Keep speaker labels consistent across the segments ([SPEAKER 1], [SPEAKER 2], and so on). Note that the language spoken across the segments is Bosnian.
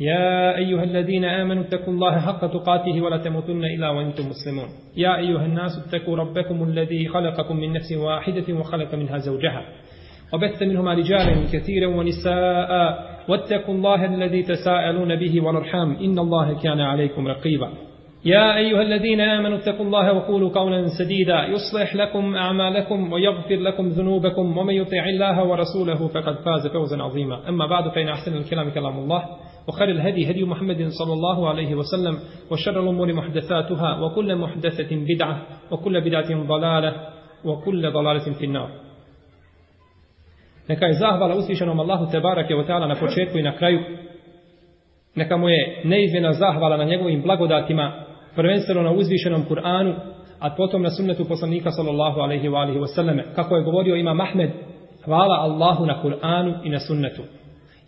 [SPEAKER 1] يا أيها الذين آمنوا اتقوا الله حق تقاته ولا تموتن إلا وأنتم مسلمون. يا أيها الناس اتقوا ربكم الذي خلقكم من نفس واحدة وخلق منها زوجها. وبث منهما رجالا كثيرا ونساء. واتقوا الله الذي تساءلون به والأرحام. إن الله كان عليكم رقيبا. يا أيها الذين آمنوا اتقوا الله وقولوا قولا سديدا. يصلح لكم أعمالكم ويغفر لكم ذنوبكم. ومن يطع الله ورسوله فقد فاز فوزا عظيما. أما بعد فإن أحسن الكلام كلام الله. وخير الهدي هدي محمد صلى الله عليه وسلم وشر الأمور محدثاتها وكل محدثة بدعة وكل بدعة ضلالة وكل ضلالة في النار Neka je zahvala uslišenom Allahu Tebarake wa ta'ala na početku i na kraju. Neka mu je neizmjena zahvala na njegovim blagodatima, prvenstveno na uzvišenom Kur'anu, a potom na sunnetu poslanika sallallahu alaihi wa alihi wasallame. Kako je govorio ima Mahmed, hvala Allahu na Kur'anu i na sunnetu.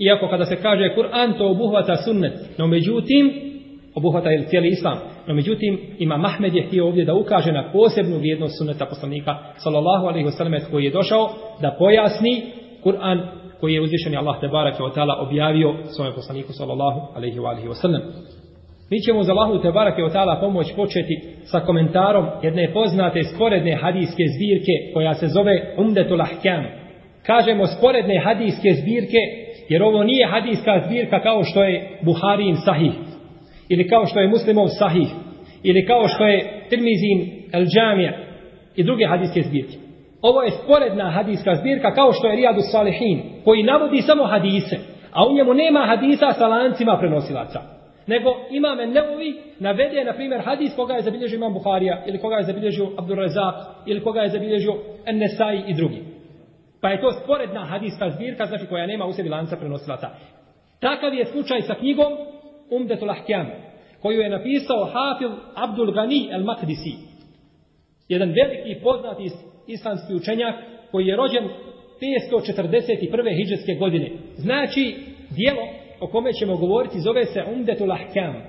[SPEAKER 1] Iako kada se kaže Kur'an to obuhvata sunnet, no međutim, obuhvata je cijeli islam, no međutim ima Mahmed je htio ovdje da ukaže na posebnu vrijednost sunneta poslanika sallallahu alaihi wasallam koji je došao da pojasni Kur'an koji je uzvišeni Allah te barake od ta'ala objavio svojem poslaniku sallallahu alaihi wa alihi wasallam. Mi ćemo za Allahu te barake od ta'ala pomoć početi sa komentarom jedne poznate sporedne hadijske zbirke koja se zove Umdetul Ahkam. Kažemo sporedne hadijske zbirke jer ovo nije hadijska zbirka kao što je Buharijin Sahih ili kao što je Muslimov Sahih ili kao što je Tirmizin El Džamija i druge hadijske zbirke. Ovo je sporedna hadijska zbirka kao što je Rijadu Salihin, koji navodi samo hadise, a u njemu nema hadisa sa lancima prenosilaca. Nego imame nevovi navede, na primjer, hadis koga je zabilježio Imam Buharija, ili koga je zabilježio Abdur Razak, ili koga je zabilježio Ennesai i drugi. Pa je to sporedna hadijska zbirka, znači koja nema u sebi lanca prenosilaca. Takav je slučaj sa knjigom Umdetul Ahkjam, koju je napisao Hafil Abdul Gani el Makdisi. Jedan veliki poznati islamski učenjak koji je rođen 541. hijđarske godine. Znači, dijelo o kome ćemo govoriti zove se Umdetul Ahkam.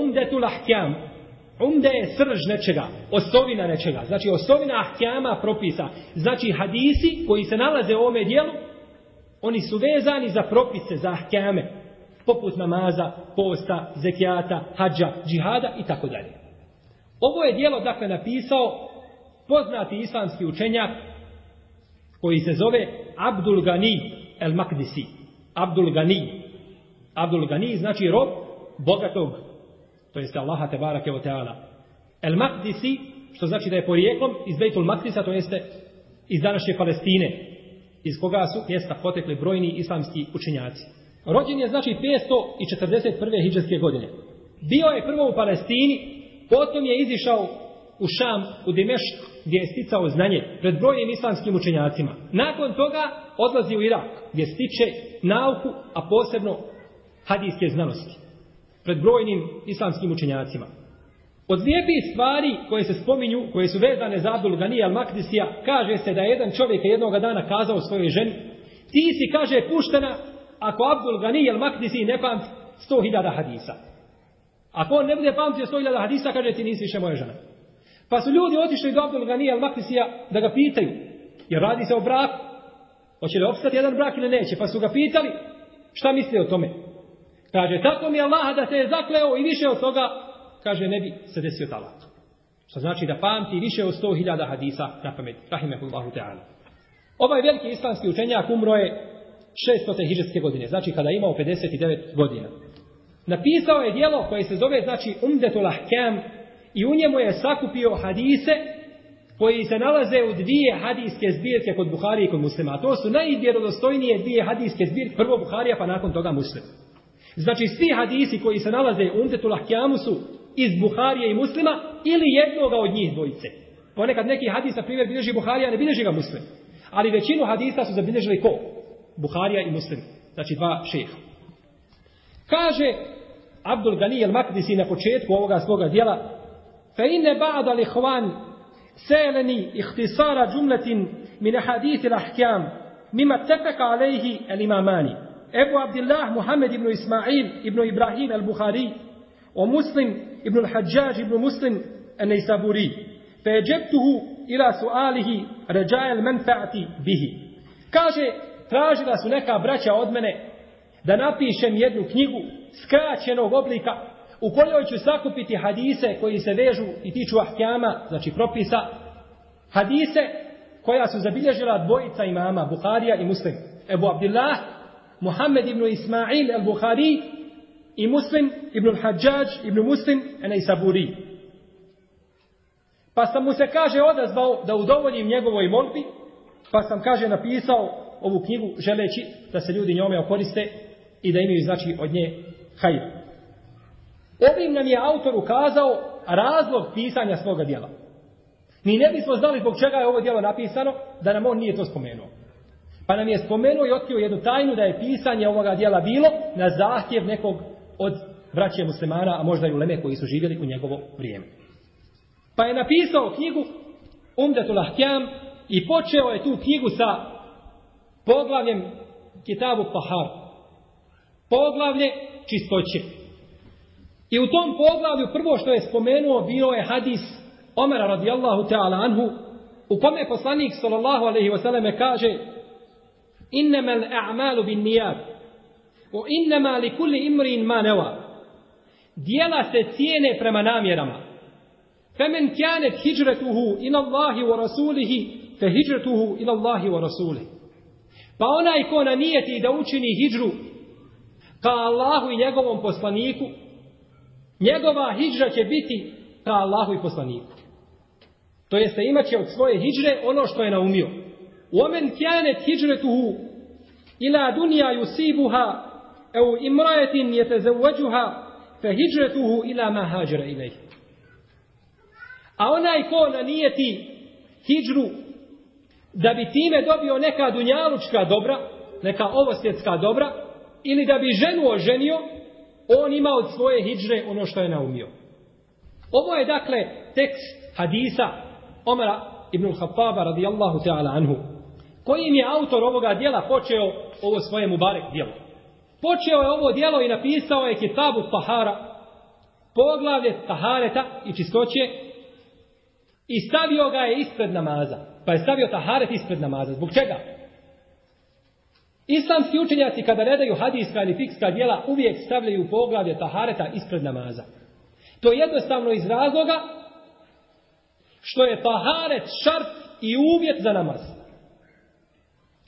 [SPEAKER 1] Umdetul Ahkam. Umde je srž nečega, osovina nečega. Znači, osovina ahkama propisa. Znači, hadisi koji se nalaze u ovome dijelu, oni su vezani za propise, za ahkame. Poput namaza, posta, zekijata, hađa, džihada i tako dalje. Ovo je dijelo, dakle, napisao poznati islamski učenjak koji se zove Abdul Gani el Makdisi. Abdul Gani. Abdul Gani znači rob bogatog, to jeste Allaha te barake o teala. El Makdisi, što znači da je porijeklom iz Bejtul Makdisa, to jeste iz današnje Palestine, iz koga su mjesta potekli brojni islamski učenjaci. Rođen je znači 541. hijđarske godine. Bio je prvo u Palestini, potom je izišao u Šam, u Dimešk, gdje je sticao znanje pred brojnim islamskim učenjacima. Nakon toga odlazi u Irak, gdje stiče nauku, a posebno hadijske znanosti. Pred brojnim islamskim učenjacima. Od lijepih stvari koje se spominju, koje su vezane za Abdul Ganija al-Makdisija, kaže se da je jedan čovjek jednoga dana kazao svojoj ženi, ti si, kaže, puštena ako Abdul Ganija al-Makdisi ne pamti 100.000 hadisa. Ako on ne bude pamtio 100.000 hadisa, kaže ti nisi više moja žena. Pa su ljudi otišli do Abdul Ganija al-Makdisija da ga pitaju, jer radi se o braku. Hoće li opstati jedan brak ili neće? Pa su ga pitali, šta misli o tome? Kaže, tako mi je Allah da se je zakleo i više od toga, kaže, ne bi se desio talak. Što znači da pamti više od 100.000 hadisa na pamet. Rahimehullahu ta'ala. Ovaj veliki islamski učenjak umro je 600. hiđetske godine, znači kada je imao 59 godina. Napisao je dijelo koje se zove, znači, Umdetul Ahkam, i u njemu je sakupio hadise koji se nalaze u dvije hadijske zbirke kod Buharije i kod muslima. A to su najvjerodostojnije dvije hadijske zbirke, prvo Buharija pa nakon toga muslima. Znači svi hadisi koji se nalaze u Umtetul Ahkjamu su iz Buharije i muslima ili jednoga od njih dvojice. Ponekad neki hadis, na primjer, bilježi Buharija, ne bilježi ga muslim. Ali većinu hadisa su zabilježili ko? Buharija i muslim. Znači dva šeha. Kaže Abdul Gani el Makdisi na početku ovoga svoga dijela Fe inne ba'da li hvan seleni ihtisara džumletin min ahadith al-ahkam mima tefeka alejhi al-imamani Ebu Abdillah Muhammed ibn Ismail ibn Ibrahim al-Bukhari o Muslim ibn al-Hajjaj ibn Muslim al-Nisaburi feđebtuhu ila sualihi alihi ređajel menfa'ati bihi kaže tražila su neka braća od mene da napišem jednu knjigu skraćenog oblika u kojoj ću sakupiti hadise koji se vežu i tiču ahkjama, znači propisa, hadise koja su zabilježila dvojica imama, Bukharija i Muslim. Ebu Abdillah Muhammed ibn Ismail al-Bukhari i Muslim ibn al-Hajjaj ibn Muslim al-Isaburi. Pa sam mu se kaže odazvao da udovoljim njegovoj molbi, pa sam kaže napisao ovu knjigu želeći da se ljudi njome okoriste i da imaju znači od nje hajr. Ovim nam je autor ukazao razlog pisanja svoga dijela. Mi ne bismo znali zbog čega je ovo dijelo napisano, da nam on nije to spomenuo. Pa nam je spomenuo i otkrio jednu tajnu da je pisanje ovoga dijela bilo na zahtjev nekog od braće muslimana, a možda i uleme koji su živjeli u njegovo vrijeme. Pa je napisao knjigu Umdatul Ahkjam i počeo je tu knjigu sa poglavljem Kitabu Pahar. Poglavlje čistoće. I u tom poglavlju prvo što je spomenuo bio je hadis Omera radijallahu ta'ala anhu u kome poslanik sallallahu alaihi wasallam kaže innama al-a'malu bin niyat wa innama li kulli imrin ma nawa dijela se cijene prema namjerama femen kjanet hijratuhu ila Allahi wa rasulihi fe hijratuhu ila Allahi wa rasulihi pa onaj ko na nijeti da učini hijđru ka Allahu i njegovom poslaniku njegova hijđra će biti ka Allahu i poslaniku. To jeste imat će od svoje hijđre ono što je naumio. ومن كانت هجرته إلى دنيا يصيبها أو امرأة يتزوجها فهجرته إلى ما هاجر إليه. A onaj ko nanijeti hijđru da bi time dobio neka dunjalučka dobra, neka ovosvjetska dobra, ili da bi ženu oženio, on ima od svoje hijđre ono što je naumio. Ovo je dakle tekst hadisa Omara ibn Khattaba radijallahu ta'ala anhu, kojim je autor ovoga dijela počeo ovo svoje mubarek dijelo. Počeo je ovo dijelo i napisao je kitabu Tahara, poglavlje Tahareta i čistoće, i stavio ga je ispred namaza. Pa je stavio Taharet ispred namaza. Zbog čega? Islamski učenjaci kada redaju hadijska ili fikska dijela uvijek stavljaju poglavlje tahareta ispred namaza. To je jednostavno iz razloga što je taharet šart i uvjet za namaz.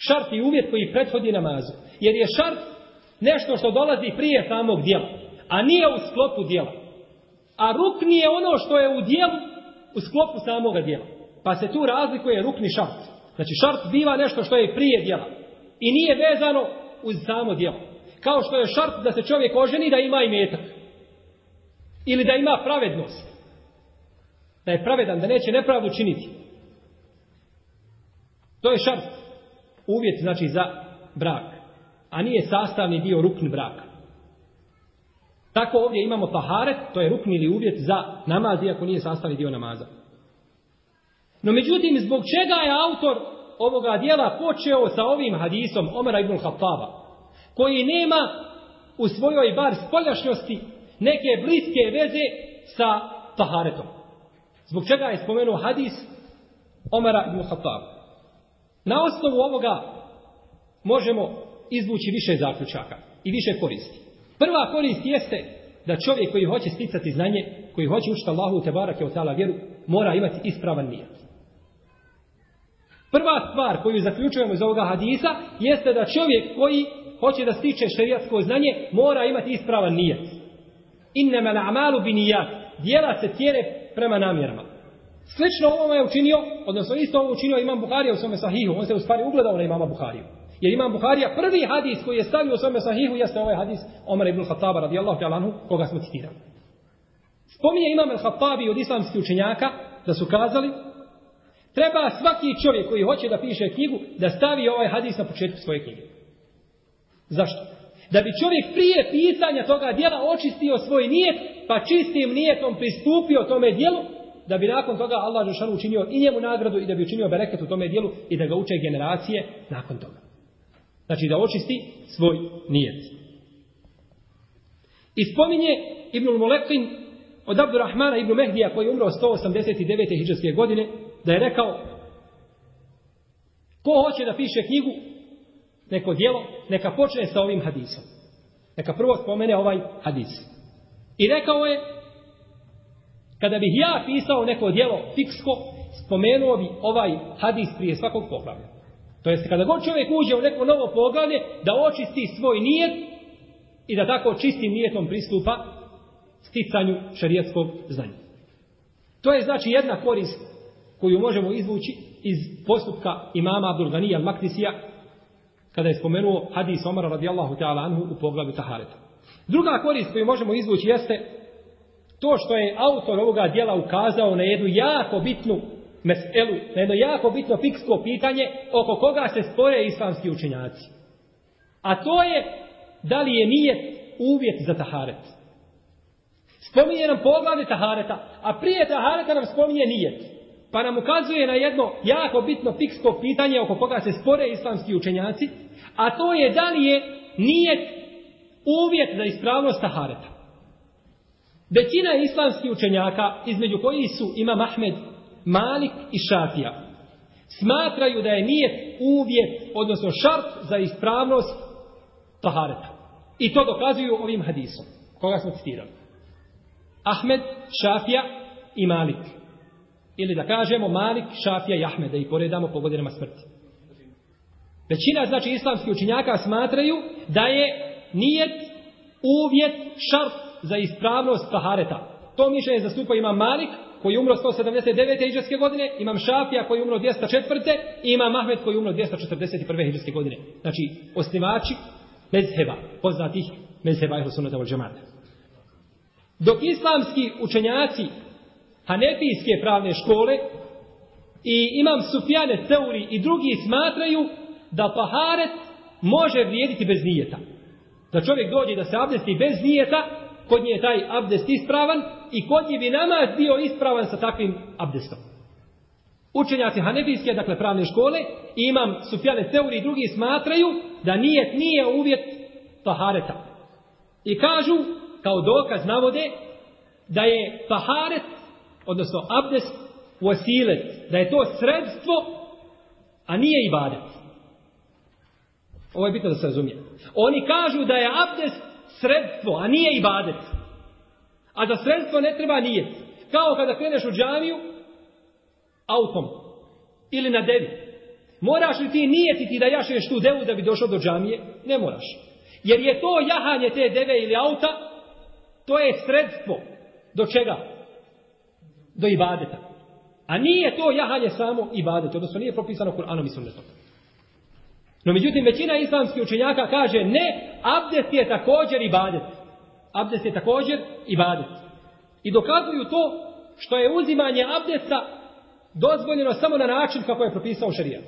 [SPEAKER 1] Šart i uvjet koji prethodi namazu. Jer je šart nešto što dolazi prije samog dijela, a nije u sklopu dijela. A rukni je ono što je u dijelu u sklopu samoga dijela. Pa se tu razlikuje rukni šart. Znači šart biva nešto što je prije dijela. I nije vezano uz samo djelo. Kao što je šart da se čovjek oženi da ima i metak. Ili da ima pravednost. Da je pravedan, da neće nepravdu činiti. To je šart. Uvjet znači za brak. A nije sastavni dio rukn braka. Tako ovdje imamo taharet, to je rukn ili uvjet za namaz, iako nije sastavni dio namaza. No međutim, zbog čega je autor ovoga dijela počeo sa ovim hadisom Omara ibn Khattaba, koji nema u svojoj bar spoljašnjosti neke bliske veze sa taharetom. Zbog čega je spomenuo hadis Omara ibn Khattaba. Na osnovu ovoga možemo izvući više zaključaka i više koristi. Prva korist jeste da čovjek koji hoće sticati znanje, koji hoće učiti Allahu te barake od tala vjeru, mora imati ispravan nijet. Prva stvar koju zaključujemo iz ovoga hadisa jeste da čovjek koji hoće da stiče šerijatsko znanje mora imati ispravan nijet. Innama a'malu bi nijat. Djela se cijene prema namjerama. Slično ovome je učinio, odnosno isto ovo učinio imam Buharija u svome sahihu. On se u stvari ugledao na imama Buhariju. Jer imam Buharija prvi hadis koji je stavio u svome sahihu jeste ovaj hadis Omar ibn Khattaba radijallahu ta'ala anhu koga smo citirali. Spominje imam al-Khattabi od islamskih učenjaka da su kazali Treba svaki čovjek koji hoće da piše knjigu da stavi ovaj hadis na početku svoje knjige. Zašto? Da bi čovjek prije pisanja toga dijela očistio svoj nijet, pa čistim nijetom pristupio tome dijelu, da bi nakon toga Allah Žešanu učinio i njemu nagradu i da bi učinio bereket u tome dijelu i da ga uče generacije nakon toga. Znači da očisti svoj nijet. I spominje Ibnul Molekin od Abdurrahmana Ibn Mehdija koji je umro 189. hijđarske godine da je rekao ko hoće da piše knjigu neko dijelo, neka počne sa ovim hadisom. Neka prvo spomene ovaj hadis. I rekao je kada bih ja pisao neko djelo fiksko, spomenuo bi ovaj hadis prije svakog poglavlja. To jest kada god čovjek uđe u neko novo poglavlje, da očisti svoj nijet i da tako čistim nijetom pristupa sticanju šarijetskog znanja. To je znači jedna korist koju možemo izvući iz postupka imama Abdulganija al-Maktisija kada je spomenuo hadis Omara radijallahu ta'ala anhu u poglavlju Tahareta. Druga korist koju možemo izvući jeste to što je autor ovoga dijela ukazao na jednu jako bitnu meselu, na jedno jako bitno fiksko pitanje oko koga se spore islamski učenjaci. A to je da li je nijet uvjet za taharet. Spominje nam poglavlje tahareta, a prije tahareta nam spominje nijet. Pa nam ukazuje na jedno jako bitno fiksko pitanje oko koga se spore islamski učenjaci, a to je da li je nijet uvjet za ispravnost tahareta. Većina islamskih učenjaka, između koji su Imam Ahmed, Malik i Šafija, smatraju da je nijet uvjet, odnosno šart za ispravnost tahareta. I to dokazuju ovim hadisom, koga smo citirali. Ahmed, Šafija i Malik. Ili da kažemo Malik, Šafija i Ahmed, da ih poredamo po godinama smrti. Većina, znači, islamskih učinjaka smatraju da je nijet uvjet šart za ispravnost tahareta. To mišljenje zastupa ima Malik, koji umro 179. iđeske godine, imam Šafija koji umro 204. i imam Ahmed koji umro 241. iđeske godine. Znači, osnivači mezheba, poznatih mezheba i sunata od džemata. Dok islamski učenjaci Hanefijske pravne škole i imam Sufjane Teuri i drugi smatraju da paharet može vrijediti bez nijeta. Da čovjek dođe da se abdesti bez nijeta, kod nje je taj abdest ispravan i kod nje bi namaz bio ispravan sa takvim abdestom. Učenjaci Hanefijske, dakle pravne škole, i imam Sufjane Seuri i drugi smatraju da nijet nije uvjet tahareta. I kažu, kao dokaz navode, da je taharet, odnosno abdest, uosilet, da je to sredstvo, a nije ibadet. Ovo je bitno da se razumije. Oni kažu da je abdest sredstvo, a nije ibadet. A za sredstvo ne treba nijet. Kao kada kreneš u džamiju autom ili na devi. Moraš li ti nijetiti da jašeš tu devu da bi došao do džamije? Ne moraš. Jer je to jahanje te deve ili auta, to je sredstvo. Do čega? Do ibadeta. A nije to jahanje samo ibadet, odnosno nije propisano Kur'anom i sunnetom. No međutim, većina islamskih učenjaka kaže ne, abdest je također ibadet. Abdest je također ibadet. I dokazuju to što je uzimanje abdesta dozvoljeno samo na način kako je propisao šarijat.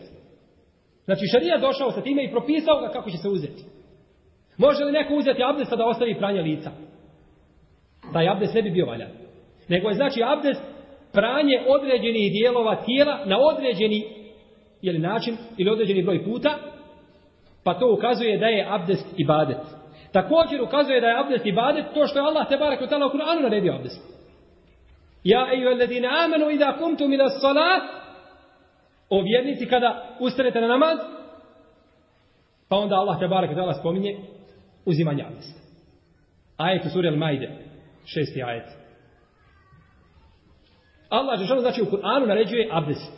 [SPEAKER 1] Znači šarijat došao sa time i propisao ga kako će se uzeti. Može li neko uzeti abdesta da ostavi pranje lica? Taj abdest ne bi bio valjan. Nego je znači abdest pranje određenih dijelova tijela na određeni ili način ili određeni broj puta Pa to ukazuje da je abdest ibadet. Također ukazuje da je abdest ibadet to što je Allah te barek u u Kur'anu naredio abdest. Ja eju alladine amenu i da kumtu mi da salat o vjernici kada ustanete na namaz pa onda Allah te barek u spominje uzimanje abdesta. Ajet u suri Al-Maide, šesti ajet. Allah je znači u Kur'anu naređuje abdest.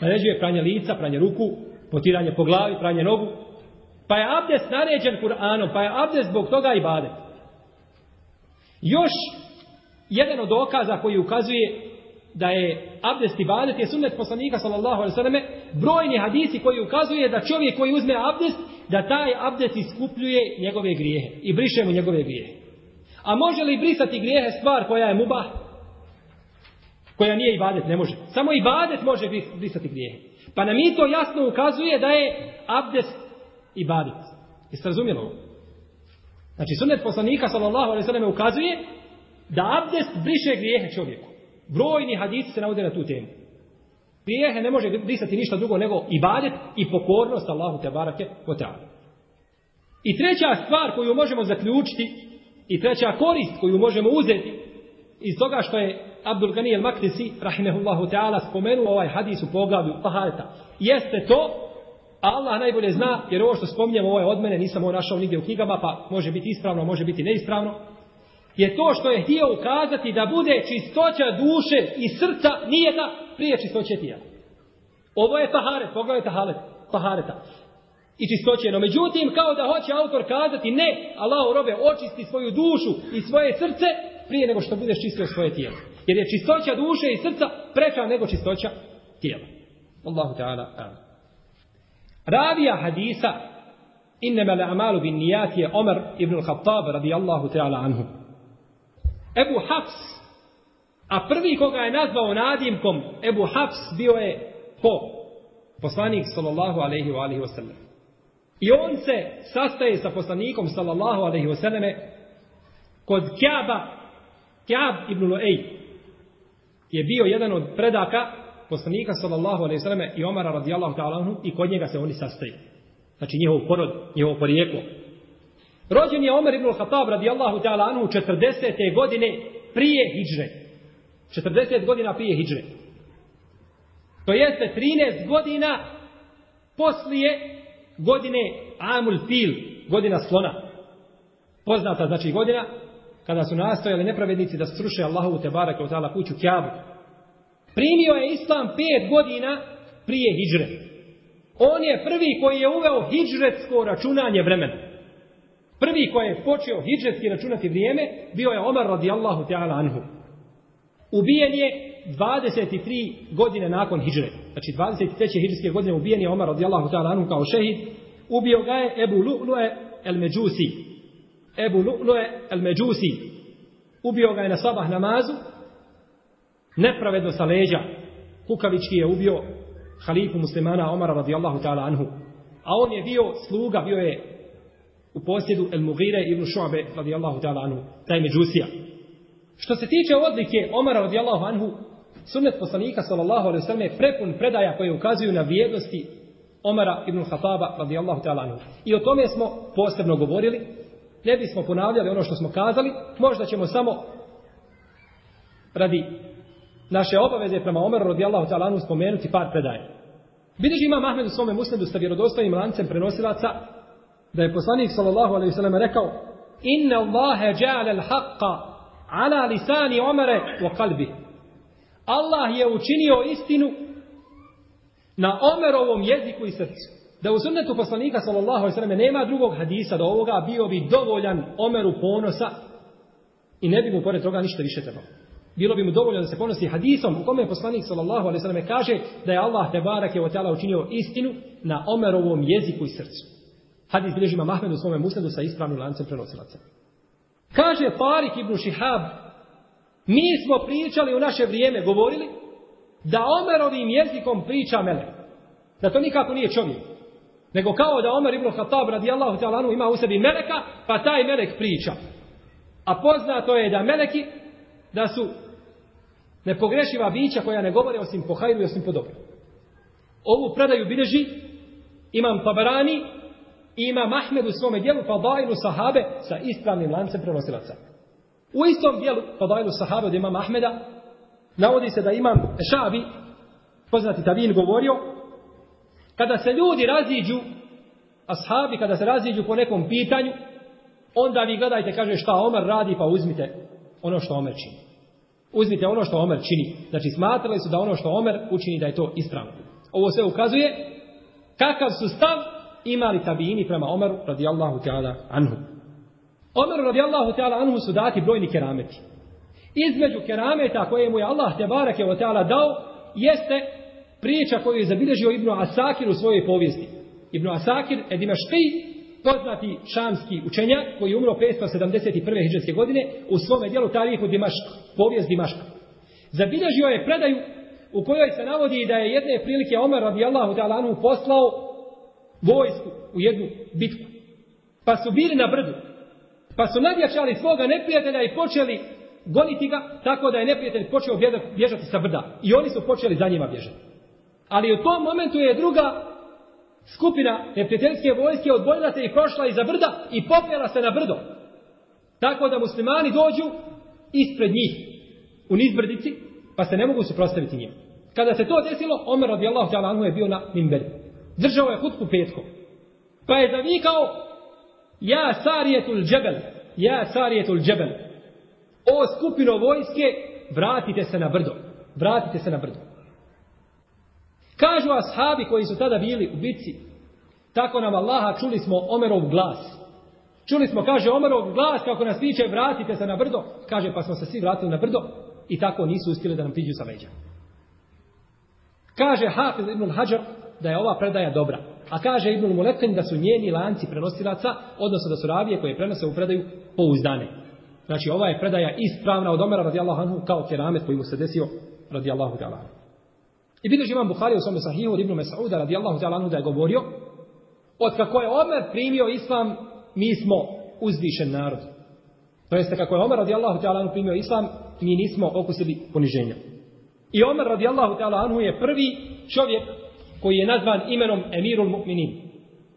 [SPEAKER 1] Naređuje pranje lica, pranje ruku, potiranje po glavi, pranje nogu. Pa je abdest naređen Kur'anom, pa je abdest zbog toga i badet. Još jedan od dokaza koji ukazuje da je abdest i badet je sunnet poslanika sallallahu alaihi sallam brojni hadisi koji ukazuje da čovjek koji uzme abdest da taj abdest iskupljuje njegove grijehe i briše mu njegove grijehe. A može li brisati grijehe stvar koja je mubah? Koja nije ibadet, ne može. Samo ibadet može brisati grijehe. Pa nam i to jasno ukazuje da je abdest ibadet. Jeste razumjeli ovo? Znači, sunnet poslanika, sallallahu alaihi sallam, ukazuje da abdest briše grijehe čovjeku. Brojni hadisi se navode na tu temu. Grijehe ne može brisati ništa drugo nego ibadet i pokornost Allahu te barake o I treća stvar koju možemo zaključiti i treća korist koju možemo uzeti iz toga što je Abdul Gani al-Maktisi, rahimehullahu ta'ala, spomenuo ovaj hadis u poglavlju Tahareta, jeste to, Allah najbolje zna, jer ovo što spominjem, ovo je od mene, nisam ovo našao nigdje u knjigama, pa može biti ispravno, može biti neispravno, je to što je htio ukazati da bude čistoća duše i srca nije da prije čistoće tijela. Ovo je taharet, poglavlje taharet, tahareta. I čistoće. No međutim, kao da hoće autor kazati, ne, Allah robe, očisti svoju dušu i svoje srce prije nego što budeš čistio svoje tijelo. Jer je čistoća duše i srca preča nego čistoća tijela. Allahu ta'ala. Ravija hadisa Innama amalu bin nijat je Omer ibn al-Khattab radijallahu ta'ala anhu. Ebu Hafs, a prvi koga je nazvao nadimkom Ebu Hafs bio je ko? Poslanik sallallahu alaihi wa alihi wasallam. I on se sastaje sa poslanikom sallallahu alaihi selleme kod Kjaba, Kjab ibn Lu'ej je bio jedan od predaka poslanika sallallahu alejhi ve selleme i Omara radijallahu ta'ala anhu i kod njega se oni sastaju. Znači njihov porod, njihovo porijeklo. Rođen je Omer ibn al-Khattab radijallahu ta'ala anhu 40. godine prije hidžre. 40 godina prije hidžre. To jeste 13 godina poslije godine Amul Fil, godina slona. Poznata znači godina kada su nastojali nepravednici da sruše Allahovu te barake ta'ala kuću Kjabu. Primio je Islam 5 godina prije hijđre. On je prvi koji je uveo hijđretsko računanje vremena. Prvi koji je počeo hijđetski računati vrijeme, bio je Omar radijallahu ta'ala anhu. Ubijen je 23 godine nakon hijđre. Znači 23. hijđarske godine ubijen je Omar radijallahu ta'ala anhu kao šehid. Ubio ga je Ebu Lu'lu'e el Međusi. Ebu Lu'lu'e el Međusi. Ubio ga je na sabah namazu. Nepravedno sa leđa. Kukavički je ubio halifu muslimana Omara radijallahu ta'ala anhu. A on je bio sluga, bio je u posjedu El Mugire ibn Šuabe radijallahu ta'ala anhu, taj međusija. Što se tiče odlike Omara radijallahu anhu, sunnet poslanika sallallahu alaihi sallam je prepun predaja koje ukazuju na vrijednosti Omara ibn Khattaba radijallahu ta'ala anhu. I o tome smo posebno govorili, ne bismo ponavljali ono što smo kazali, možda ćemo samo radi naše obaveze prema Omeru radijallahu ta'ala spomenuti par predaja. Vidiš ima Ahmed u svome musnedu sa vjerodostojnim lancem prenosilaca da je poslanik sallallahu alejhi ve sellem rekao inna Allaha ja'ala al-haqqa ala lisani Omere wa qalbi Allah je učinio istinu na Omerovom jeziku i srcu. Da u sunnetu poslanika sallallahu alejhi ve selleme nema drugog hadisa do ovoga bio bi dovoljan Omeru ponosa i ne bi mu pored toga ništa više trebalo. Bilo bi mu dovoljno da se ponosi hadisom u kome poslanik sallallahu alejhi ve sellem kaže da je Allah te bareke ve taala učinio istinu na Omerovom jeziku i srcu. Hadis bilježi ima Mahmed u svome musnedu sa ispravnim lancem prenosilaca. Kaže Farik ibn Šihab, mi smo pričali u naše vrijeme, govorili, da Omerovim jezikom priča Melek. Da to nikako nije čovjek. Nego kao da Omer ibn Khattab radijallahu ta'ala ima u sebi Meleka, pa taj Melek priča. A poznato je da Meleki, da su nepogrešiva bića koja ne govore osim po hajru i osim po dobro. Ovu predaju bilježi imam Tabarani I ima Ahmed u svome dijelu Fadailu sahabe sa ispravnim lancem prenosilaca. U istom dijelu Fadailu sahabe od imama Ahmeda navodi se da imam Šabi, poznati Tavin, govorio kada se ljudi raziđu ashabi, kada se raziđu po nekom pitanju onda vi gledajte, kaže šta Omer radi pa uzmite ono što Omer čini. Uzmite ono što Omer čini. Znači smatrali su da ono što Omer učini da je to ispravno. Ovo sve ukazuje kakav su stav imali tabini prema Omeru radijallahu ta'ala anhu. Omeru radijallahu ta'ala anhu su dati brojni kerameti. Između kerameta koje mu je Allah te barake o ta'ala dao, jeste priča koju je zabilježio Ibnu Asakir u svojoj povijesti. Ibnu Asakir, Edimaški, poznati šamski učenjak, koji je umro 571. hijđarske godine, u svome dijelu tarihu Dimaška, povijest Dimaška. Zabilježio je predaju u kojoj se navodi da je jedne prilike Omer radijallahu ta'ala anhu poslao vojsku u jednu bitku. Pa su bili na brdu. Pa su nadjačali svoga neprijatelja i počeli goniti ga, tako da je neprijatelj počeo bježati sa brda. I oni su počeli za njima bježati. Ali u tom momentu je druga skupina neprijateljske vojske odbojila se i prošla iza brda i popjela se na brdo. Tako da muslimani dođu ispred njih u nizbrdici, pa se ne mogu suprostaviti njima. Kada se to desilo, Omer radijallahu ta'ala anhu je bio na mimberi. Držao je hutku petkom. Pa je zavikao Ja sarijetul džebel, ja sarijetul džebel. O skupino vojske, vratite se na brdo. Vratite se na brdo. Kažu ashabi koji su tada bili u bitci, tako nam Allaha čuli smo Omerov glas. Čuli smo, kaže Omerov glas, kako nas viče, vratite se na brdo. Kaže, pa smo se svi vratili na brdo i tako nisu uspjeli da nam priđu sa leđa. Kaže Hafiz ibn Hajar da je ova predaja dobra. A kaže Ibn Mulekin da su njeni lanci prenosilaca, odnosno da su ravije koje prenose u predaju pouzdane. Znači ova je predaja ispravna od Omera radijallahu anhu kao keramet koji mu se desio radijallahu ta'ala anhu. I vidiš imam Buhari u svome sahihu od Ibnu Mesauda radijallahu ta'ala anhu da je govorio od kako je Omer primio islam, mi smo uzvišen narod. To jeste kako je Omer radijallahu ta'ala anhu primio islam, mi nismo okusili poniženja. I Omer radijallahu ta'ala anhu je prvi čovjek koji je nazvan imenom Emirul Mu'minin.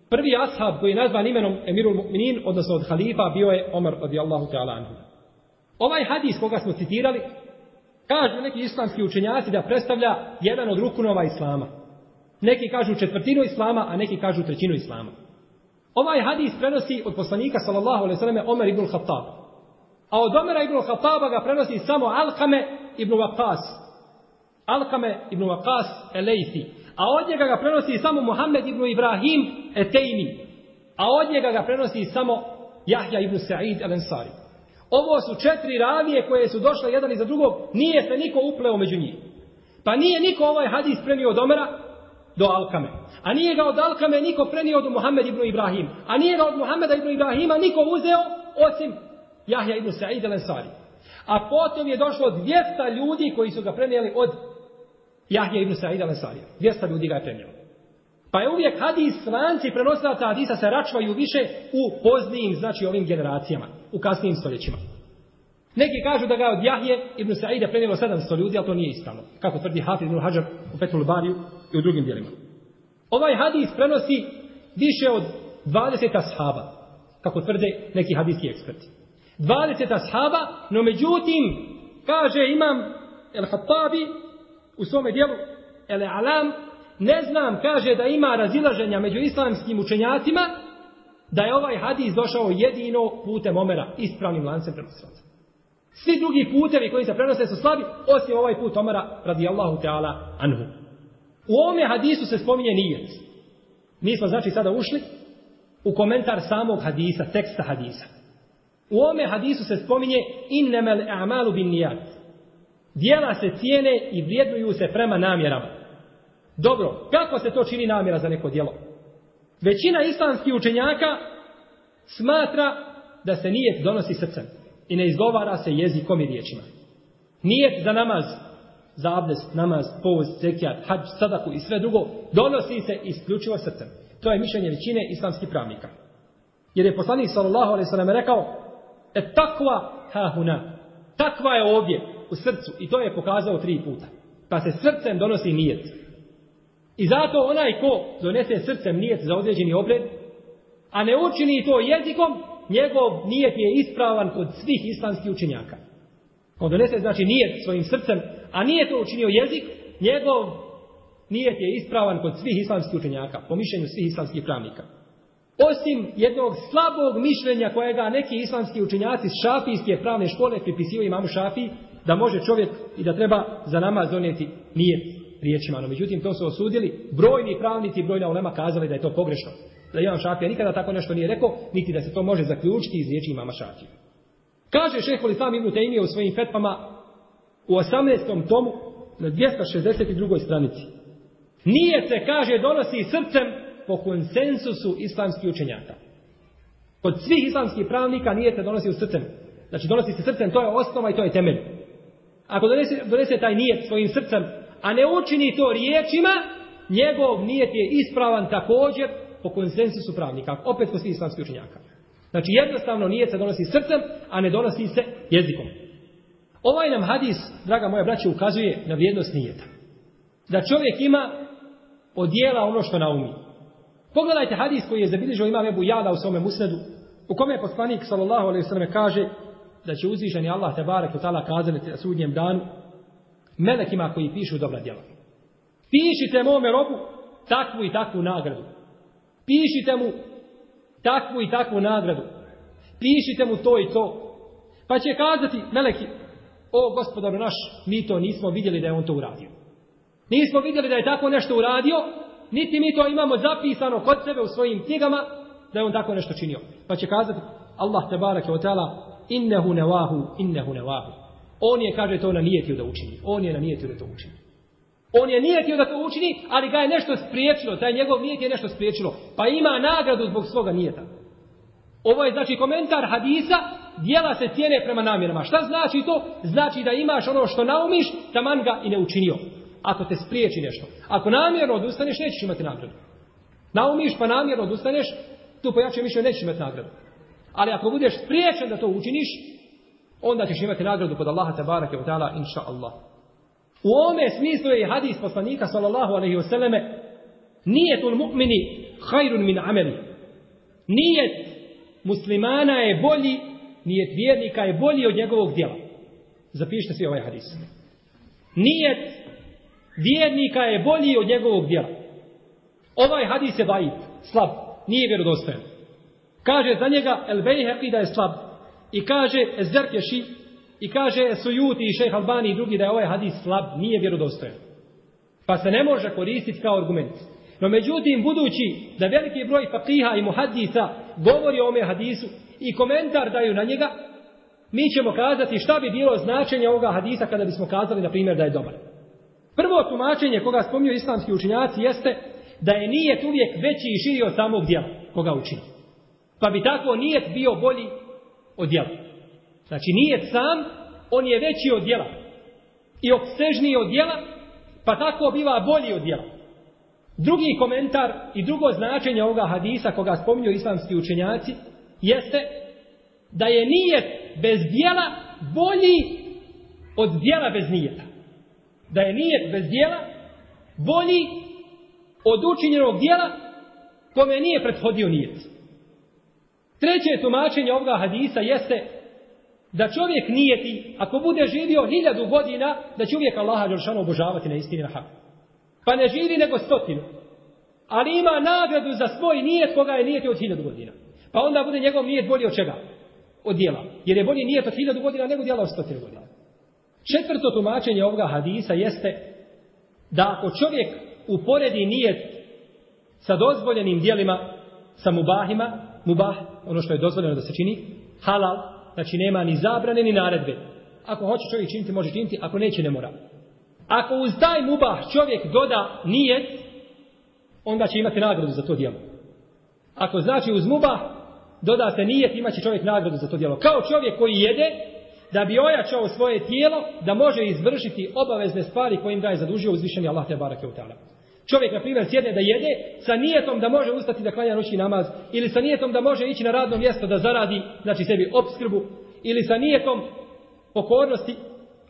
[SPEAKER 1] Prvi ashab koji je nazvan imenom Emirul Mu'minin, odnosno od halifa, bio je Omer radijallahu ta'ala anhu. Ovaj hadis koga smo citirali, kažu neki islamski učenjaci da predstavlja jedan od rukunova Islama. Neki kažu četvrtinu Islama, a neki kažu trećinu Islama. Ovaj hadis prenosi od poslanika sallallahu alejhi ve selleme Omer ibn Khattab. A od Omera ibn Khattaba ga prenosi samo Alkame ibn Waqas. Alkame ibn Waqas Elejthi. A od njega ga prenosi samo Muhammed ibn Ibrahim Etejni. A od njega ga prenosi samo Jahja ibn Sa'id al-Ansari. Ovo su četiri ravije koje su došle jedan iza drugog. Nije se niko upleo među njih. Pa nije niko ovaj hadis prenio od Omera do Alkame. A nije ga od Alkame niko prenio do Muhammed ibn Ibrahim. A nije ga od Muhammeda ibn Ibrahima niko uzeo osim Jahja ibn Sa'id al-Ansari. A potom je došlo 200 ljudi koji su ga prenijeli od Jahja ibn Sa'id al-Ansari. 200 ljudi ga je prenijelo. Pa je uvijek hadis, lanci prenosilaca hadisa se račvaju više u poznijim, znači ovim generacijama, u kasnijim stoljećima. Neki kažu da ga od Jahje ibn Sa'ida prenijelo 700 ljudi, ali to nije ispravno. Kako tvrdi Hafiz ibn Hajar u Petul Bariju i u drugim dijelima. Ovaj hadis prenosi više od 20 ashaba, kako tvrde neki hadijski eksperti. 20 ashaba, no međutim, kaže imam El-Hattabi, u svome dijelu El-Alam, ne znam, kaže da ima razilaženja među islamskim učenjacima, da je ovaj hadis došao jedino putem Omera, ispravnim lancem prenosilaca. Svi drugi putevi koji se prenose su slabi, osim ovaj put Omera, radijallahu ta'ala, anhu. U ovome hadisu se spominje nijet. Mi smo znači sada ušli u komentar samog hadisa, teksta hadisa. U ovome hadisu se spominje innemel a'malu bin nijat. Dijela se cijene i vrijednuju se prema namjerama. Dobro, kako se to čini namjera za neko djelo? Većina islamskih učenjaka smatra da se nijet donosi srcem i ne izgovara se jezikom i riječima. Nijet za namaz, za abdest, namaz, povoz, zekijat, hađ, sadaku i sve drugo donosi se isključivo srcem. To je mišljenje većine islamskih pravnika. Jer je poslanik sallallahu alaihi sallam rekao et takva hahuna." Takva je ovdje u srcu i to je pokazao tri puta. Pa se srcem donosi nijet. I zato onaj ko donese srcem nijet za određeni obred, a ne učini to jezikom, njegov nijet je ispravan kod svih islamskih učenjaka. On donese znači nijet svojim srcem, a nije to učinio jezik, njegov nijet je ispravan kod svih islamskih učenjaka, po mišljenju svih islamskih pravnika. Osim jednog slabog mišljenja kojega neki islamski učenjaci s šafijske pravne škole pripisivaju imamu šafiji, da može čovjek i da treba za namaz donijeti nijet riječima. No, međutim, to su osudili brojni pravnici i brojna ulema kazali da je to pogrešno. Da imam šafija nikada tako nešto nije rekao, niti da se to može zaključiti iz riječi imama šafija. Kaže šehol Islam Ibn Taymije u svojim fetvama u 18. tomu na 262. stranici. Nije se, kaže, donosi srcem po konsensusu islamskih učenjaka. Kod svih islamskih pravnika nije se donosi u srcem. Znači, donosi se srcem, to je osnova i to je temelj. Ako donese, donese taj nijet svojim srcem, a ne učini to riječima, njegov nijet je ispravan također po konsensusu pravnika. Opet po svih islamskih učenjaka. Znači jednostavno nijet se donosi srcem, a ne donosi se jezikom. Ovaj nam hadis, draga moja braća, ukazuje na vrijednost nijeta. Da čovjek ima od dijela ono što naumi. Pogledajte hadis koji je zabilježio ima Ebu Jada u svome musnedu, u kome je poslanik sallallahu alaihi sallam kaže da će uzvišeni Allah te barek ta'ala kazati na sudnjem danu melekima koji pišu dobra djela. Pišite mome robu takvu i takvu nagradu. Pišite mu takvu i takvu nagradu. Pišite mu to i to. Pa će kazati meleki, o gospodaru naš, mi to nismo vidjeli da je on to uradio. Nismo vidjeli da je tako nešto uradio, niti mi to imamo zapisano kod sebe u svojim knjigama, da je on tako nešto činio. Pa će kazati, Allah te barake o tela, innehu nevahu, innehu nevahu. On je, kaže, to nanijetio da učini. On je nanijetio da to učini. On je nijetio da to učini, ali ga je nešto spriječilo. Taj njegov nijet je nešto spriječilo. Pa ima nagradu zbog svoga nijeta. Ovo je znači komentar hadisa, dijela se cijene prema namjerama. Šta znači to? Znači da imaš ono što naumiš, taman ga i ne učinio. Ako te spriječi nešto. Ako namjerno odustaneš, nećeš imati nagradu. Naumiš pa namjerno odustaneš, tu pojačuje mišlje, nećeš imati nagradu. Ali ako budeš spriječen da to učiniš, onda ćeš imati nagradu kod Allaha tabaraka wa ta'ala, inša Allah. U ome smislu je hadis poslanika sallallahu alaihi wasallame nijetul mu'mini hajrun min ameli. Nijet muslimana je bolji, nijet vjernika je bolji od njegovog djela. Zapišite svi ovaj hadis. Nijet vjernika je bolji od njegovog djela. Ovaj hadis je daib, slab, nije vjerodostojan. Kaže za njega El Bejheqi da je slab. I kaže Zerkeši i kaže Sujuti i Šejh Albani i drugi da je ovaj hadis slab, nije vjerodostojan. Pa se ne može koristiti kao argument. No međutim, budući da veliki broj fakiha i muhadisa govori o ome hadisu i komentar daju na njega, mi ćemo kazati šta bi bilo značenje ovoga hadisa kada bismo kazali, na primjer, da je dobar. Prvo tumačenje koga spomnio islamski učinjaci jeste da je nijet uvijek veći i širi od samog dijela koga učini. Pa bi tako nijet bio bolji od djela. Znači nije sam, on je veći od djela. I obsežniji od djela, pa tako biva bolji od djela. Drugi komentar i drugo značenje ovoga hadisa koga spominju islamski učenjaci jeste da je nijet bez dijela bolji od dijela bez nijeta. Da je nijet bez dijela bolji od učinjenog dijela kome nije prethodio nijet. Treće tumačenje ovoga hadisa jeste da čovjek nije ti, ako bude živio hiljadu godina, da će uvijek Allaha Đoršanu obožavati na istini na haku. Pa ne živi nego stotinu. Ali ima nagradu za svoj nijet koga je nijeti od hiljadu godina. Pa onda bude njegov nijet bolji od čega? Od dijela. Jer je bolji nijet od hiljadu godina nego dijela od stotinu godina. Četvrto tumačenje ovoga hadisa jeste da ako čovjek uporedi nijet sa dozvoljenim dijelima, sa mubahima, mubah, ono što je dozvoljeno da se čini, halal, znači nema ni zabrane ni naredbe. Ako hoće čovjek činiti, može činiti, ako neće, ne mora. Ako uz taj mubah čovjek doda nijet, onda će imati nagradu za to djelo. Ako znači uz mubah doda se nijet, imaće čovjek nagradu za to djelo. Kao čovjek koji jede, da bi ojačao svoje tijelo, da može izvršiti obavezne stvari kojim ga je zadužio uzvišeni Allah te barake u ta'ala. Čovjek, na primjer, sjedne da jede sa nijetom da može ustati da klanja noći namaz ili sa nijetom da može ići na radno mjesto da zaradi, znači sebi obskrbu ili sa nijetom pokornosti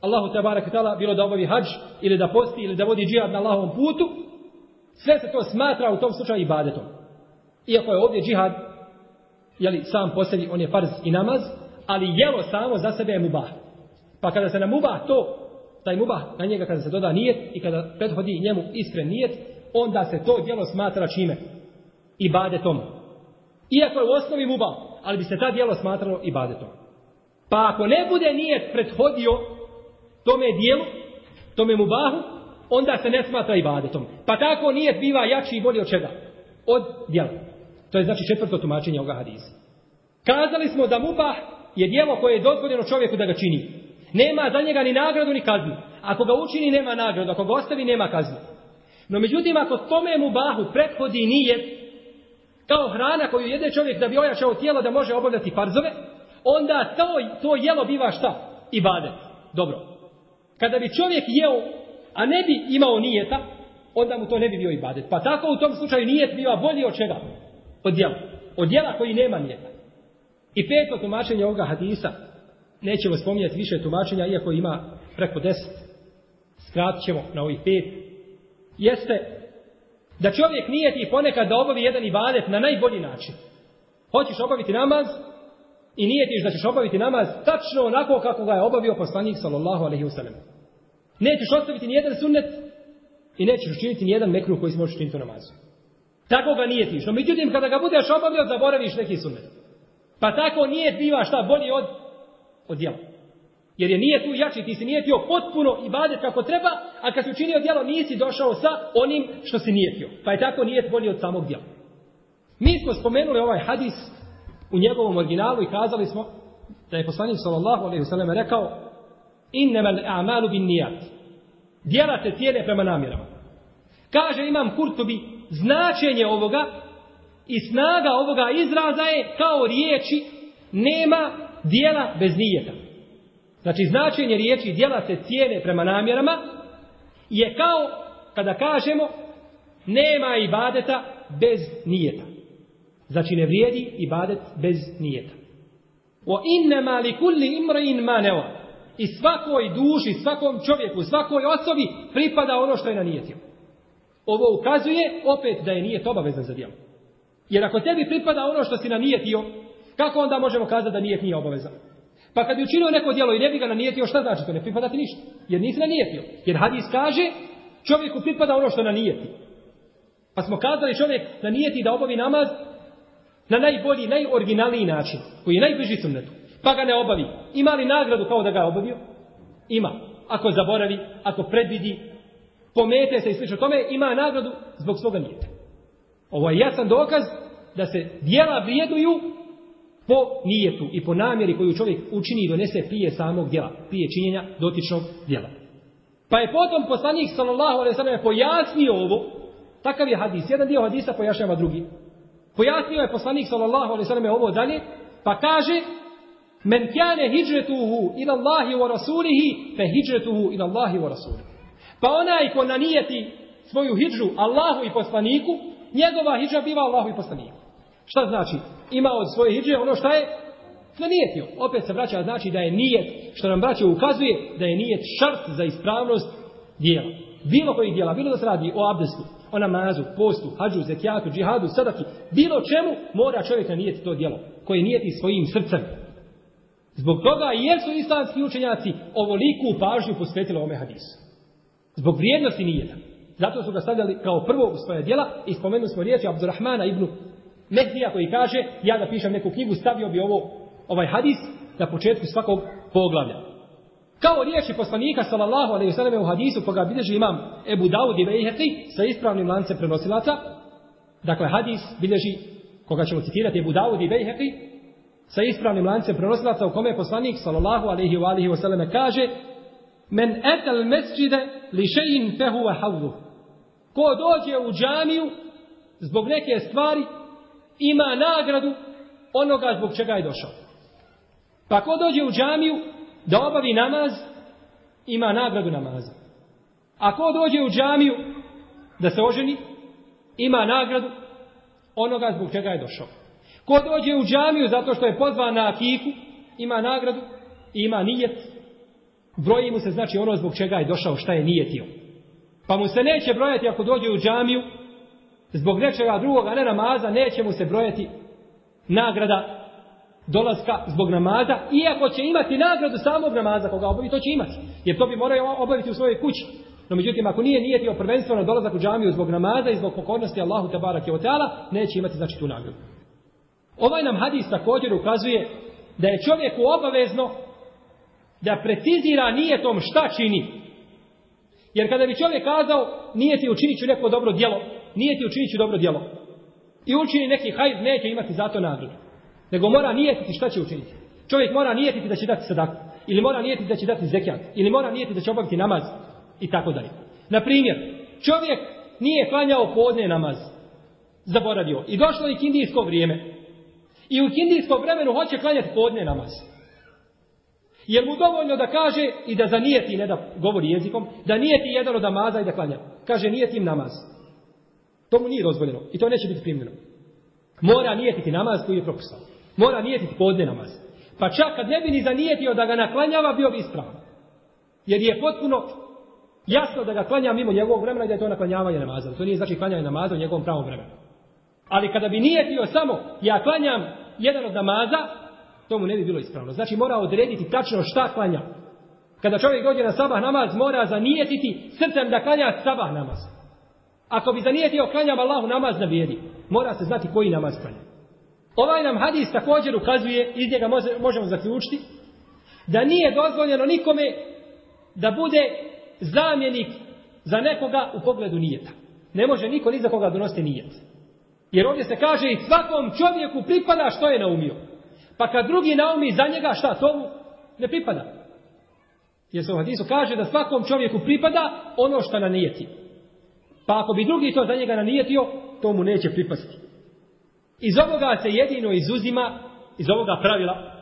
[SPEAKER 1] Allahu te barek tala bilo da obavi hađ ili da posti ili da vodi džihad na Allahovom putu sve se to smatra u tom slučaju ibadetom. Iako je ovdje džihad jeli, sam po sebi on je farz i namaz ali jelo samo za sebe je mubah. Pa kada se na mubah to taj mubah na njega kada se doda nijet i kada prethodi njemu iskren nijet onda se to djelo smatra čime ibadetom iako je u osnovi mubah ali bi se ta djelo smatralo ibadetom pa ako ne bude nijet prethodio tome dijelu, tome mubahu, onda se ne smatra ibadetom. Pa tako nijet biva jači i bolji od čega? Od djela. To je znači četvrto tumačenje ovoga hadisa. Kazali smo da mubah je dijelo koje je dozvoljeno čovjeku da ga čini. Nema za njega ni nagradu ni kaznu. Ako ga učini nema nagradu, ako ga ostavi nema kaznu. No međutim ako tome mu bahu prethodi nije kao hrana koju jede čovjek da bi ojačao tijelo da može obavljati farzove, onda to, to jelo biva šta? Ibadet. Dobro. Kada bi čovjek jeo, a ne bi imao nijeta, onda mu to ne bi bio ibadet. Pa tako u tom slučaju nijet biva bolji od čega? Od djela. Od djela koji nema nijeta. I peto tumačenje ovoga hadisa, nećemo spominjati više tumačenja, iako ima preko deset, skratit ćemo na ovih pet, jeste da čovjek nije ti ponekad da obavi jedan ibadet na najbolji način. Hoćeš obaviti namaz i nije tiš da ćeš obaviti namaz tačno onako kako ga je obavio poslanik sallallahu alaihi wasallam. Nećeš ostaviti ni jedan sunnet i nećeš učiniti ni jedan mekruh koji se može učiniti u namazu. Tako ga nijetiš. No međutim, kada ga budeš obavio, zaboraviš neki sunnet. Pa tako nije biva šta bolji od, od djela. Jer je nije tu jači, ti si nijetio potpuno i badet kako treba, a kad si učinio djelo nisi došao sa onim što si nijetio. Pa je tako nijet bolji od samog djela. Mi smo spomenuli ovaj hadis u njegovom originalu i kazali smo da je poslanik sallallahu alejhi ve sellem rekao innamal a'malu binniyat. Djela se cijene prema namjerama. Kaže imam Kurtubi značenje ovoga i snaga ovoga izraza je kao riječi nema dijela bez nijeta. Znači značenje riječi dijela se cijene prema namjerama je kao kada kažemo nema ibadeta bez nijeta. Znači ne vrijedi ibadet bez nijeta. O innema li kulli imrain maneva. I svakoj duši, svakom čovjeku, svakoj osobi pripada ono što je na nijetio. Ovo ukazuje opet da je nijet obavezan za djelo. Jer ako tebi pripada ono što si na nijetio, kako onda možemo kazati da nijet nije obaveza? Pa kad bi učinio neko djelo i ne bi ga nanijetio, šta znači to? Ne pripada ti ništa. Jer nisi nanijetio. Jer hadis kaže, čovjeku pripada ono što na nijeti. Pa smo kazali čovjek nanijeti da obavi namaz na najbolji, najoriginalniji način, koji je najbliži sunnetu. Pa ga ne obavi. Ima li nagradu kao da ga obavio? Ima. Ako zaboravi, ako predvidi, pomete se i slično tome, ima nagradu zbog svoga nijeta. Ovo je jasan dokaz da se dijela vrijeduju po nijetu i po namjeri koju čovjek učini i donese prije samog djela, prije činjenja dotičnog djela. Pa je potom poslanik sallallahu alejhi ve sellem pojasnio ovo, takav je hadis, jedan dio hadisa pojašnjava drugi. Pojasnio je poslanik sallallahu alejhi ve sellem ovo dalje, pa kaže: "Men kana hijratuhu ila Allahi wa rasulihi, fa hijratuhu ila Allahi wa rasulihi." Pa onaj ko nanijeti svoju hidžu Allahu i poslaniku, njegova hidža biva Allahu i poslaniku. Šta znači? Imao od svoje hijđe ono šta je nanijetio. Opet se vraća, znači da je nijet, što nam braće ukazuje, da je nijet šart za ispravnost dijela. Bilo koji dijela, bilo da se radi o abdestu, o namazu, postu, hađu, zekijatu, džihadu, sadaki, bilo čemu mora čovjek nanijeti to dijelo, koje nijeti svojim srcem. Zbog toga i jesu islamski učenjaci ovoliku pažnju posvetili ome hadisu. Zbog vrijednosti nijeta. Zato su ga stavljali kao prvo u svoje dijela i spomenuli smo riječi Abdurrahmana ibn Mehdija koji kaže ja da pišem neku knjigu stavio bi ovo ovaj hadis na početku svakog poglavlja. Kao riječi poslanika sallallahu alejhi ve selleme u hadisu koga bilježi imam Ebu Davud i Bejheqi sa ispravnim lancem prenosilaca. Dakle hadis bilježi koga ćemo citirati Ebu Davud i Bejheqi sa ispravnim lancem prenosilaca u kome je poslanik sallallahu alejhi ve alihi ve selleme kaže Men etal mesjide li še'in fehuva havdu. Ko dođe u džamiju zbog neke stvari, ima nagradu onoga zbog čega je došao. Pa ko dođe u džamiju da obavi namaz, ima nagradu namaza. A ko dođe u džamiju da se oženi, ima nagradu onoga zbog čega je došao. Ko dođe u džamiju zato što je pozvan na akiku, ima nagradu i ima nijet broji mu se znači ono zbog čega je došao, šta je nijetio. Pa mu se neće brojati ako dođe u džamiju, zbog nečega drugoga, ne namaza, neće mu se brojati nagrada dolaska zbog namaza, iako će imati nagradu samog namaza koga obavi, to će imati. Jer to bi morao obaviti u svojoj kući. No međutim, ako nije nijetio prvenstveno dolazak u džamiju zbog namaza i zbog pokornosti Allahu te barake o teala, neće imati znači tu nagradu. Ovaj nam hadis također ukazuje da je čovjeku obavezno da precizira nijetom šta čini. Jer kada bi čovjek kazao, nije ti učinit ću neko dobro djelo, nije ti učinit dobro djelo, i učini neki hajz, neće imati zato nagradu. Nego mora nijetiti šta će učiniti. Čovjek mora nijetiti da će dati sadaku, ili mora nijetiti da će dati zekijat, ili mora nijetiti da će obaviti namaz, i tako dalje. Na primjer, čovjek nije klanjao podne namaz, zaboravio, i došlo je kindijsko vrijeme, i u kindijskom vremenu hoće klanjati podne namaz. Je mu dovoljno da kaže i da zanijeti, ne da govori jezikom, da nijeti jedan od namaza i da klanja. Kaže nijetim namaz. To mu nije dozvoljeno i to neće biti primljeno. Mora nijetiti namaz koji je propisao. Mora nijetiti podne namaz. Pa čak kad ne bi ni zanijetio da ga naklanjava, bio bi ispravan. Jer je potpuno jasno da ga klanja mimo njegovog vremena i da je to naklanjavanje namaza. To nije znači klanjanje namaza u njegovom pravom vremenu. Ali kada bi nijetio samo, ja klanjam jedan od namaza, to mu ne bi bilo ispravno. Znači mora odrediti tačno šta klanja. Kada čovjek dođe na sabah namaz, mora zanijetiti srcem da klanja sabah namaz. Ako bi zanijetio klanjam Allahu namaz na vjeri, mora se znati koji namaz klanja. Ovaj nam hadis također ukazuje, iz njega možemo zaključiti, da nije dozvoljeno nikome da bude zamjenik za nekoga u pogledu nijeta. Ne može niko ni za koga donosti nijet. Jer ovdje se kaže i svakom čovjeku pripada što je naumio. Pa kad drugi naumi za njega, šta to mu ne pripada. Jer se u hadisu kaže da svakom čovjeku pripada ono što na nijeti. Pa ako bi drugi to za njega nanijetio, to mu neće pripasti. Iz ovoga se jedino izuzima, iz ovoga pravila,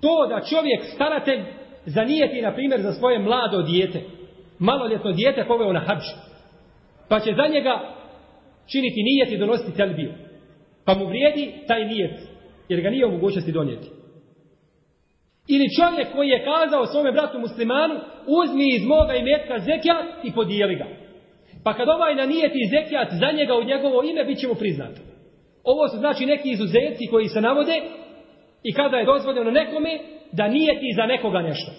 [SPEAKER 1] to da čovjek staratelj zanijeti, na primjer, za svoje mlado dijete, maloljetno dijete poveo na hađ, pa će za njega činiti nijet i donositi telbiju. Pa mu vrijedi taj nijet, jer ga nije u mogućnosti donijeti. Ili čovjek koji je kazao svome bratu muslimanu, uzmi iz moga imetka zekijat i podijeli ga. Pa kad ovaj nanijeti zekijat za njega u njegovo ime, bit će mu priznato. Ovo su znači neki izuzeci koji se navode i kada je dozvoljeno nekome da nijeti za nekoga nešto.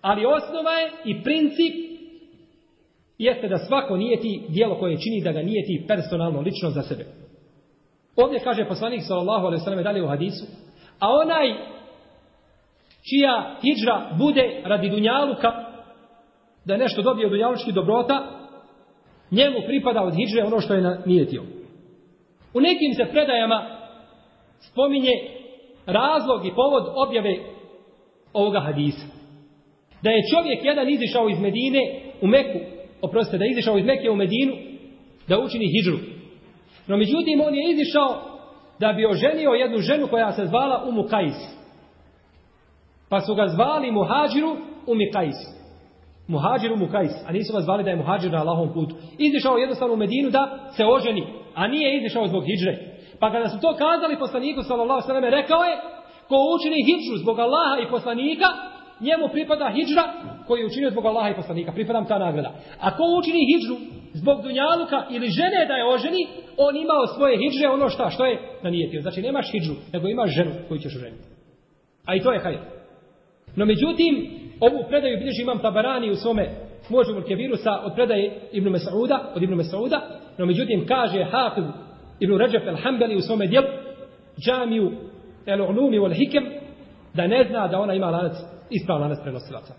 [SPEAKER 1] Ali osnova je i princip jeste da svako nijeti dijelo koje čini da ga nijeti personalno, lično za sebe. Ovdje kaže poslanik sallallahu alejhi ve sellem dalje u hadisu, a onaj čija hidžra bude radi dunjaluka da nešto dobije od dunjalučkih dobrota, njemu pripada od hidžre ono što je nijetio. U nekim se predajama spominje razlog i povod objave ovoga hadisa. Da je čovjek jedan izišao iz Medine u Meku, oprostite, da je izišao iz Meke u Medinu da učini hidžru. No međutim, on je izišao da bi oženio jednu ženu koja se zvala Umu Kajs. Pa su ga zvali Muhađiru Umi Kajs. Muhađiru mu Kajs. A nisu vas zvali da je Muhađir na Allahom putu. Izišao jednostavno u Medinu da se oženi. A nije izišao zbog hidžre. Pa kada su to kazali poslaniku sallallahu sallam rekao je ko učini hidžu zbog Allaha i poslanika njemu pripada hidžra koji je učinio zbog Allaha i poslanika. Pripada mu ta nagrada. A ko učini hidžu zbog dunjaluka ili žene da je oženi, on imao svoje hidže, ono šta, što je na nijetio. Znači nemaš hidžu, nego imaš ženu koju ćeš oženiti. A i to je hajr. No međutim, ovu predaju bilježi imam Tabarani u svome možemo kevirusa od predaje Ibn Mesauda, od Ibn Mesauda, no međutim kaže Hafiz Ibn Rajab al-Hambali u svome djelu džamiju el-Ulumi wal-Hikem, da ne zna da ona ima lanac, ispravan lanac prenosilaca.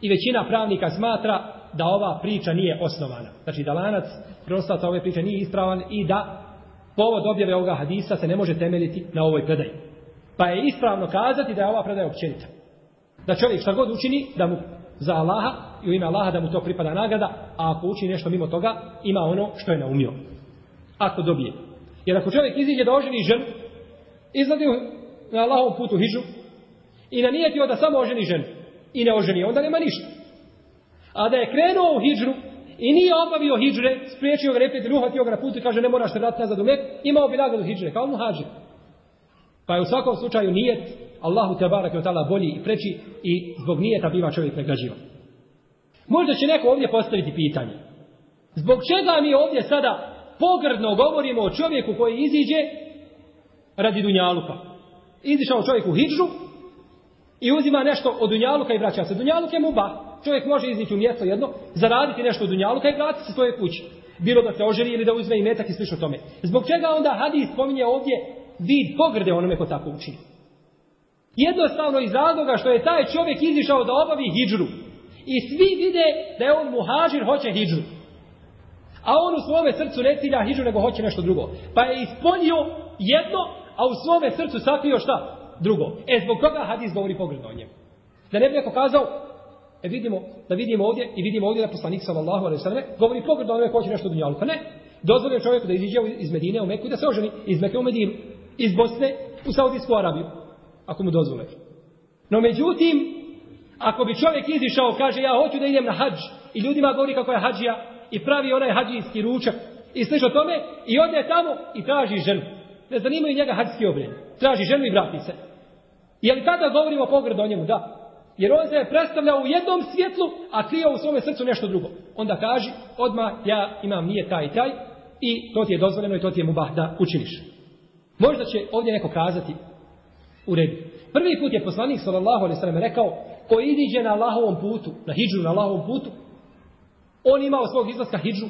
[SPEAKER 1] I većina pravnika smatra da ova priča nije osnovana. Znači da lanac prenosilaca ove priče nije ispravan i da povod objave ovoga hadisa se ne može temeljiti na ovoj predaji. Pa je ispravno kazati da je ova predaja općenita. Da čovjek šta god učini, da mu za Allaha i u ime Allaha da mu to pripada nagrada, a ako učini nešto mimo toga, ima ono što je naumio. Ako dobije. Jer ako čovjek iziđe da oženi ženu, izladi na Allahovom putu hiđu i na da samo oženi ženu i ne oženi, onda nema ništa. A da je krenuo u hidžru i nije obavio hidžre, spriječio ga reprijeti, uhvatio ga na putu i kaže ne moraš se vratiti nazad u mek, imao bi nagradu hidžre, kao mu hađe. Pa je u svakom slučaju nijet Allahu te barak je tala bolji i preči i zbog nijeta biva čovjek pregrađivan. Možda će neko ovdje postaviti pitanje. Zbog čega mi ovdje sada pogrdno govorimo o čovjeku koji iziđe radi dunjaluka? Izišao čovjek u hidžu i uzima nešto od dunjaluka i vraća se. Dunjaluk je muba. Čovjek može izići u mjesto jedno, zaraditi nešto od dunjaluka i vratiti se svoje kući. Bilo da se oželi ili da uzme i metak i slično tome. Zbog čega onda hadis spominje ovdje vid pogrde onome ko tako učini? Jednostavno iz razloga što je taj čovjek izišao da obavi hidžru. I svi vide da je on muhađir, hoće hidžru. A on u svome srcu ne cilja hidžru, nego hoće nešto drugo. Pa je ispunio jedno, a u svome srcu sakrio šta? Drugo. E, zbog toga hadis govori pogredno o njemu. Da ne bi neko kazao, e vidimo, da vidimo ovdje, i vidimo ovdje da poslanik sallallahu ve sallam, govori pogredno o njemu hoće nešto dunjalu. Pa ne, dozvolio čovjeku da iziđe iz Medine u Meku i da se oženi iz Meku u Medinu. Iz Bosne u Saudijsku Arabiju ako mu dozvole. No međutim, ako bi čovjek izišao, kaže ja hoću da idem na hađ i ljudima govori kako je hađija i pravi onaj hađijski ručak i sliš o tome i ode tamo i traži ženu. Ne zanimaju njega hađski obred. Traži ženu i vrati se. Je li tada govorimo pogrd o njemu? Da. Jer on se je predstavljao u jednom svjetlu, a krio u svome srcu nešto drugo. Onda kaži, odma ja imam nije taj i taj, i to ti je dozvoljeno i to ti je mubah da učiniš. Možda će ovdje neko kazati u redu. Prvi put je poslanik sallallahu alejhi ve sellem rekao ko iziđe na Allahovom putu, na hidžu na Allahovom putu, on ima od svog izlaska hidžu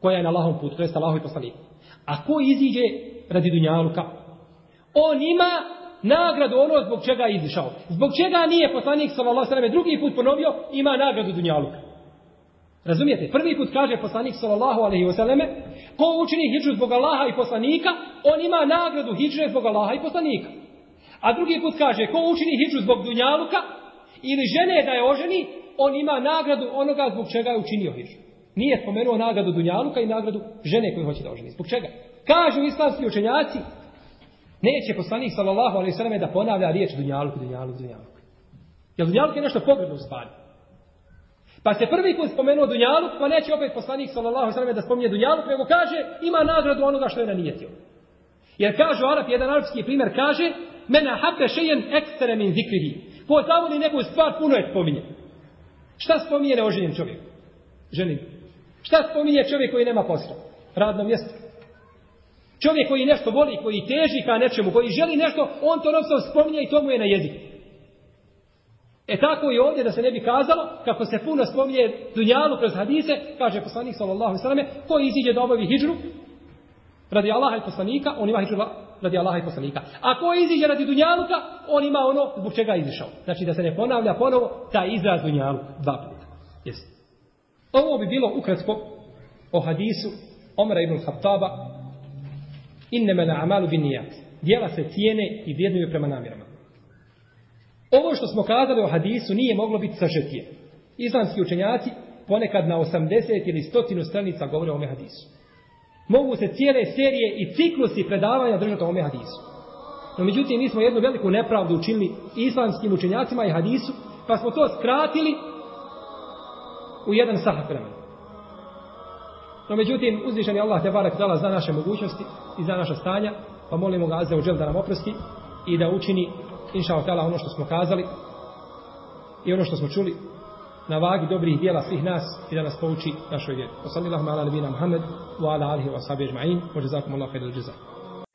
[SPEAKER 1] koja je na Allahovom putu, to jest Allahov poslanik. A ko iziđe radi dunjaluka, on ima nagradu ono zbog čega je izišao. Zbog čega nije poslanik sallallahu alejhi ve sellem drugi put ponovio ima nagradu dunjaluka. Razumijete? Prvi put kaže poslanik sallallahu alejhi ve selleme, ko učini hidžu zbog Allaha i poslanika, on ima nagradu hidže zbog Allaha i poslanika. A drugi put kaže, ko učini hidžu zbog dunjaluka ili žene da je oženi, on ima nagradu onoga zbog čega je učinio hidžu. Nije spomenuo nagradu dunjaluka i nagradu žene koju hoće da oženi. Zbog čega? Kažu islamski učenjaci, neće poslanik sallallahu alejhi ve selleme da ponavlja riječ dunjaluk, dunjaluk, dunjaluk. Jer dunjaluk je nešto pogrebno u stvari. Pa se prvi put spomenuo Dunjaluk, pa neće opet poslanik sallallahu alejhi ve sellem da spominje Dunjaluk, nego kaže ima nagradu onoga što je nanijetio. Jer kaže Arab, jedan arapski primjer kaže, mena habbe šejen ekstere min zikrihi. Ko zavoli neku stvar, puno je spominje. Šta spominje neoženjen čovjek? Ženi. Šta spominje čovjek koji nema posla? Radno mjesto. Čovjek koji nešto voli, koji teži ka nečemu, koji želi nešto, on to non spominje i to mu je na jeziku. E tako i ovdje da se ne bi kazalo, kako se puno spominje dunjalu kroz hadise, kaže poslanik sallallahu alejhi ve ko iziđe da obavi hidžru radi Allaha i poslanika, on ima hidžru radi Allaha i poslanika. A ko iziđe radi dunjaluka, on ima ono zbog čega je izišao. Znači da se ne ponavlja ponovo taj izraz dunjalu dva puta. Jesi. Ovo bi bilo ukratko o hadisu Omara ibn Khattaba innema na amalu bin nijat. Dijela se cijene i vrijednuju prema namjerama. Ovo što smo kazali o hadisu nije moglo biti sažetije. Islamski učenjaci ponekad na 80 ili 100 stranica govore o ome hadisu. Mogu se cijele serije i ciklusi predavanja držati o ome hadisu. No međutim, mi smo jednu veliku nepravdu učinili islamskim učenjacima i hadisu, pa smo to skratili u jedan sahat vremena. No međutim, uzvišen je Allah te barak dala za naše mogućnosti i za naša stanja, pa molimo ga Azza u da nam oprosti i da učini inša Allah ono što smo kazali i ono što smo čuli na vagi dobrih dijela svih nas i da nas pouči našoj vjeri. Wa sallallahu ala nabina Muhammed wa ala alihi wa sahbihi ajma'in. Wa jazakumullahu khairal jazaa.